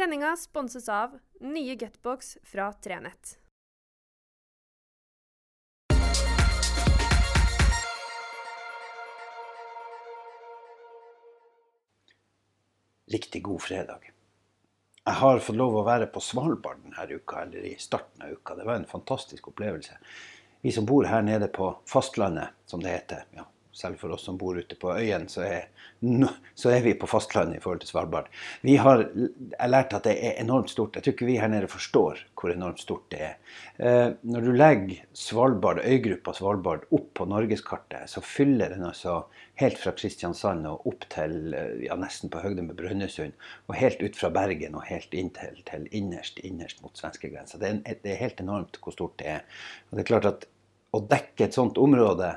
Sendinga sponses av nye Gutbox fra Trenett. Riktig god fredag. Jeg har fått lov å være på Svalbard denne uka, eller i starten av uka. Det var en fantastisk opplevelse. Vi som bor her nede på fastlandet, som det heter, ja, selv for oss som bor ute på øyen, så er, så er, vi på fastlandet i forhold til Svalbard. Vi har lært at det er enormt stort. Jeg tror ikke vi her nede forstår hvor enormt stort det er. Eh, når du legger Svalbard, øygruppa Svalbard opp på norgeskartet, så fyller den altså helt fra Kristiansand og opp til ja, nesten på høgde med Brønnøysund. Og helt ut fra Bergen og helt inn til, til innerst, innerst mot svenskegrensa. Det, det er helt enormt hvor stort det er. Og det er klart at å dekke et sånt område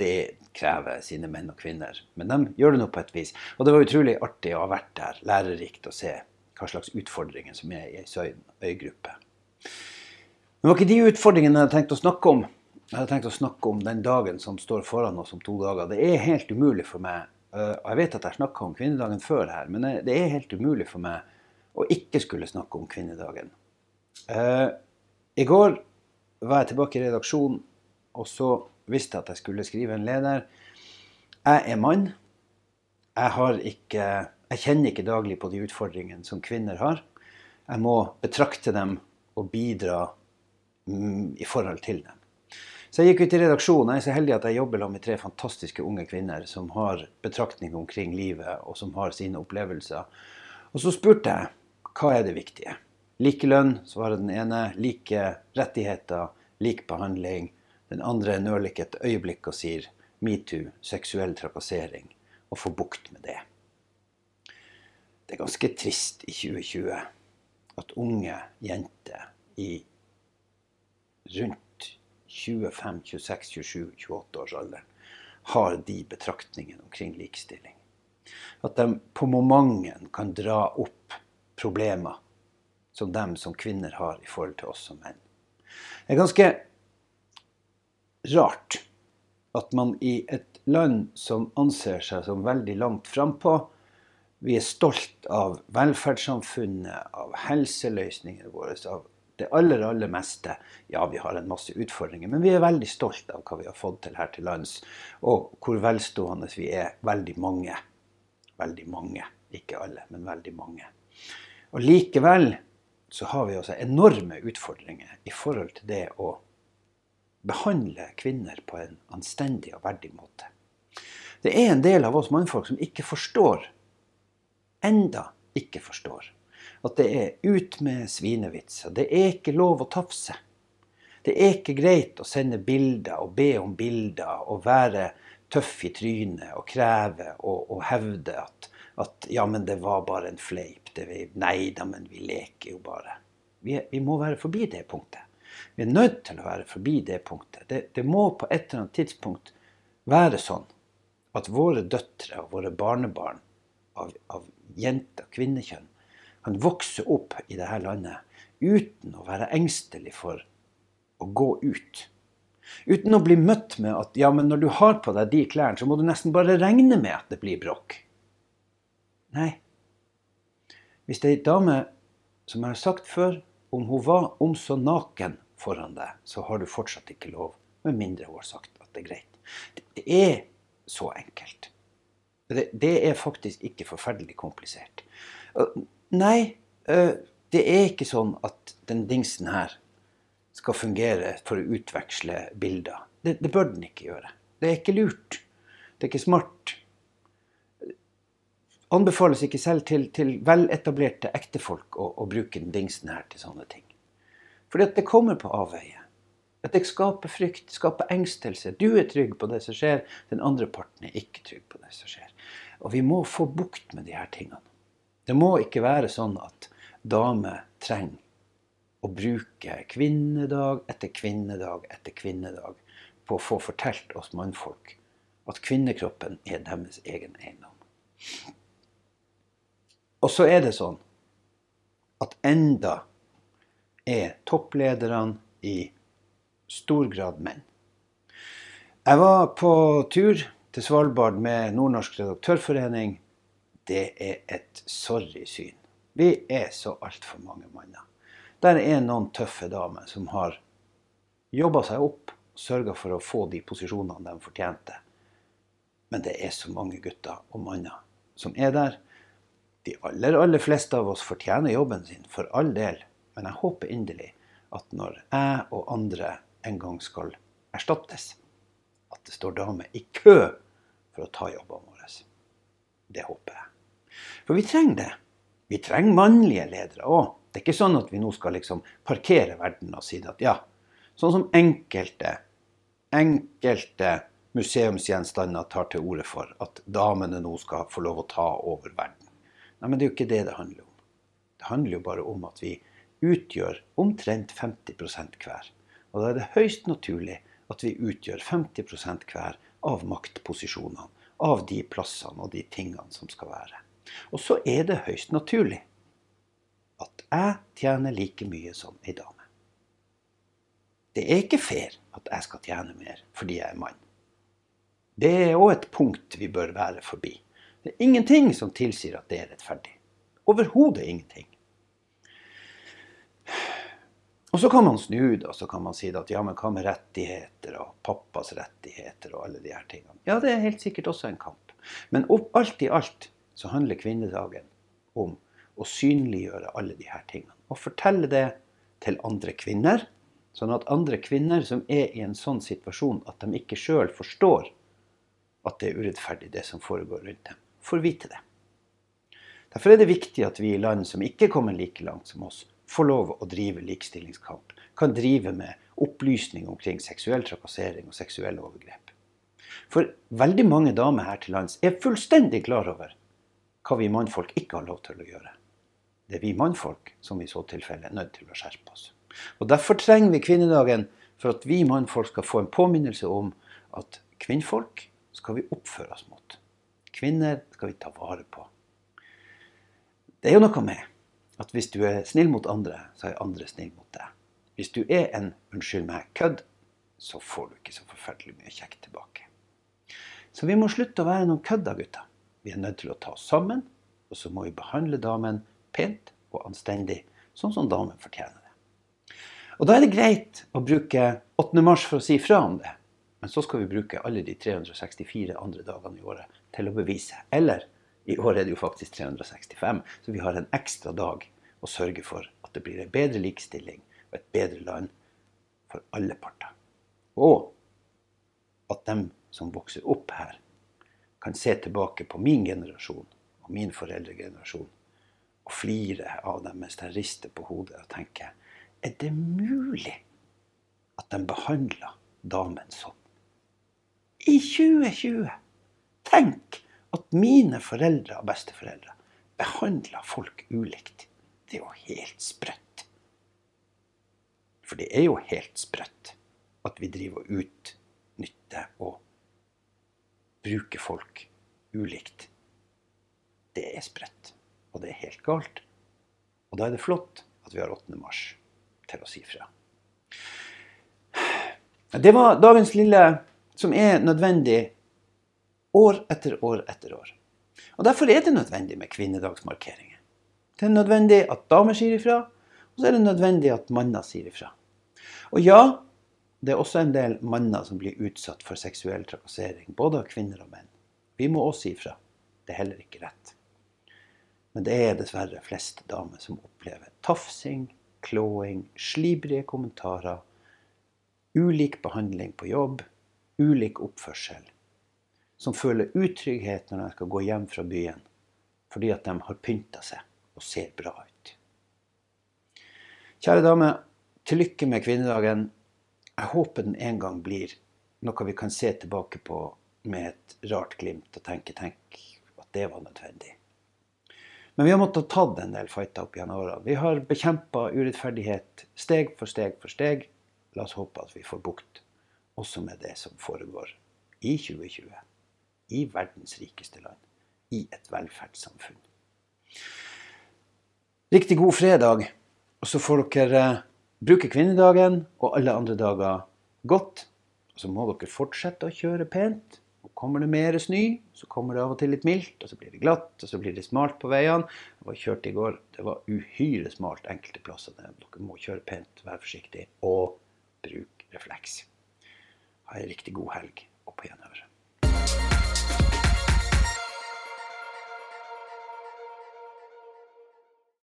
det krever sine menn og kvinner. Men de gjør det nå på et vis. Og det var utrolig artig å ha vært der, lærerikt å se hva slags utfordringer som er i ei øygruppe. Men det var ikke de utfordringene jeg hadde tenkt å snakke om. Jeg hadde tenkt å snakke om den dagen som står foran oss om to dager. Det er helt umulig for meg, eh, og jeg vet at jeg snakka om kvinnedagen før her, men det er helt umulig for meg å ikke skulle snakke om kvinnedagen. Eh, I går var jeg tilbake i redaksjonen, og så visste at jeg skulle skrive en leder. Jeg er mann. Jeg, ikke, jeg kjenner ikke daglig på de utfordringene som kvinner har. Jeg må betrakte dem og bidra mm, i forhold til dem. Så jeg gikk ut i redaksjonen. Jeg er så heldig at jeg jobber med tre fantastiske unge kvinner som har betraktning omkring livet, og som har sine opplevelser. Og så spurte jeg hva er det viktige. Likelønn, svarer den ene. Like rettigheter, lik behandling, den andre nøler ikke et øyeblikk og sier metoo, seksuell trakassering, og får bukt med det. Det er ganske trist i 2020 at unge jenter i rundt 25, 26, 27, 28 års alder har de betraktningene omkring likestilling. At de på momenten kan dra opp problemer som dem som kvinner har i forhold til oss som menn. Det er ganske rart at man i et land som anser seg som veldig langt frampå Vi er stolt av velferdssamfunnet, av helseløsningene våre, av det aller, aller meste. Ja, vi har en masse utfordringer, men vi er veldig stolt av hva vi har fått til her til lands. Og hvor velstående vi er. Veldig mange. Veldig mange. Ikke alle, men veldig mange. Og likevel så har vi også enorme utfordringer i forhold til det å behandle kvinner på en anstendig og verdig måte. Det er en del av oss mannfolk som ikke forstår, enda ikke forstår, at det er ut med svinevitser. Det er ikke lov å tafse. Det er ikke greit å sende bilder og be om bilder og være tøff i trynet og kreve og, og hevde at, at, ja, men det var bare en fleip. Vi, nei da, men vi leker jo bare. Vi, vi må være forbi det punktet. Vi er nødt til å være forbi det punktet. Det, det må på et eller annet tidspunkt være sånn at våre døtre og våre barnebarn av, av og kvinnekjønn, kan vokse opp i dette landet uten å være engstelig for å gå ut. Uten å bli møtt med at ja, men når du har på deg de klærne, så må du nesten bare regne med at det blir bråk. Nei. Hvis ei dame, som jeg har sagt før, om hun var om så naken foran deg, så har du fortsatt ikke lov, med mindre hun har sagt at det er greit. Det er så enkelt. Det, er faktisk ikke forferdelig komplisert. Nei, det er ikke sånn at den dingsen her skal fungere for å utveksle bilder. Det, det bør den ikke gjøre. Det er ikke lurt. Det er ikke smart. Anbefales ikke selv til, til veletablerte ektefolk å, å bruke den dingsen her til sånne ting. Fordi at det kommer på avveie. At det skaper frykt, skaper engstelse. Du er trygg på det som skjer, den andre parten er ikke trygg på det som skjer. Og vi må få bukt med de her tingene. Det må ikke være sånn at damer trenger å bruke kvinnedag etter kvinnedag etter kvinnedag på å få fortalt oss mannfolk at kvinnekroppen er deres egen eiendom. Og så er det sånn at enda er topplederne i stor grad menn. Jeg var på tur til Svalbard med Nordnorsk redaktørforening. Det er et sorry syn. Vi er så altfor mange manner. Der er noen tøffe damer som har jobba seg opp sørga for å få de posisjonene de fortjente. Men det er så mange gutter og manner som er der. De aller, aller fleste av oss fortjener jobben sin, for all del. Men jeg håper inderlig at når jeg og andre en gang skal erstattes, at det står damer i kø for å ta jobbene våre. Det håper jeg. For vi trenger det. Vi trenger mannlige ledere òg. Det er ikke sånn at vi nå skal liksom parkere verden og si at ja, sånn som enkelte, enkelte museumsgjenstander tar til orde for, at damene nå skal få lov å ta over verden. Nei, men det er jo ikke det det handler om. Det handler jo bare om at vi utgjør omtrent 50% hver. Og da er det høyst naturlig at vi utgjør 50% hver av maktposisjonene, av de plassene og de tingene som skal være. Og så er det høyst naturlig at jeg tjener like mye som ei dame. Det er ikke fair at jeg skal tjene mer fordi jeg er mann. Det er òg et punkt vi bør være forbi. Det er ingenting som tilsier at det er rettferdig. Overhodet ingenting. Og så kan man snu det, og så kan man si at ja, men hva med rettigheter og pappas rettigheter og alle de her tingene. Ja, det er helt sikkert også en kamp. Men opp, alt i alt så handler kvinnedagen om å synliggjøre alle de her tingene. Og fortelle det til andre kvinner, sånn at andre kvinner som er i en sånn situasjon at de ikke sjøl forstår at det er urettferdig, det som foregår rundt dem, får vite det. Derfor er det viktig at vi i land som ikke kommer like langt som oss, får lov å drive likestillingskamp, kan drive med opplysning omkring seksuell trakassering og seksuelle overgrep. For veldig mange damer her til lands er fullstendig klar over hva vi mannfolk ikke har lov til å gjøre. Det er vi mannfolk som i så tilfelle er nødt til å skjerpe oss. Og Derfor trenger vi kvinnedagen for at vi mannfolk skal få en påminnelse om at kvinnfolk skal vi oppføre oss mot. Kvinner skal vi ta vare på. Det er jo noe med at hvis du er snill mot andre, så er andre snill mot deg. Hvis du er en unnskyld meg kødd, så får du ikke så forferdelig mye kjekt tilbake. Så vi må slutte å være noen kødda, gutter. Vi er nødt til å ta oss sammen, og så må vi behandle damen pent og anstendig, sånn som damen fortjener det. Og da er det greit å bruke 8. mars for å si fra om det. Men så skal vi bruke alle de 364 andre dagene i året til å bevise. Eller i år er det jo faktisk 365, så vi har en ekstra dag å sørge for at det blir en bedre likestilling og et bedre land for alle parter. Og at dem som vokser opp her, kan se tilbake på min generasjon og min foreldregenerasjon og flire av dem mens de rister på hodet og tenker Er det mulig at de behandler damen sånn? I 2020! Tenk at mine foreldre og besteforeldre behandla folk ulikt. Det er jo helt sprøtt. For det er jo helt sprøtt at vi driver og utnytter og bruker folk ulikt. Det er sprøtt, og det er helt galt. Og da er det flott at vi har 8. mars til å si fra. Det var dagens lille, som er nødvendig År etter år etter år. Og Derfor er det nødvendig med kvinnedagsmarkeringer. Det er nødvendig at damer sier ifra, og så er det nødvendig at manner sier ifra. Og ja, det er også en del manner som blir utsatt for seksuell trakassering, både av kvinner og menn. Vi må også si ifra. Det er heller ikke rett. Men det er dessverre flest damer som opplever tafsing, klåing, slibrige kommentarer, ulik behandling på jobb, ulik oppførsel som føler utrygghet når de skal gå hjem fra byen fordi at de har pynta seg og ser bra ut. Kjære dame, til lykke med kvinnedagen. Jeg håper den en gang blir noe vi kan se tilbake på med et rart glimt og tenke tenk at det var nødvendig. Men vi har måttet ta en del fighter opp gjennom årene. Vi har bekjempa urettferdighet steg for steg for steg. La oss håpe at vi får bukt også med det som foregår i 2020 i verdens rikeste land, i et velferdssamfunn. Riktig god fredag. Og så får dere eh, bruke kvinnedagen og alle andre dager godt. Og så må dere fortsette å kjøre pent. Og kommer det mer snø, så kommer det av og til litt mildt, og så blir det glatt, og så blir det smalt på veiene. var kjørt i går. Det var uhyre smalt enkelte plasser. Dere må kjøre pent, være forsiktig og bruk refleks. Ha ei riktig god helg og på gjenhør.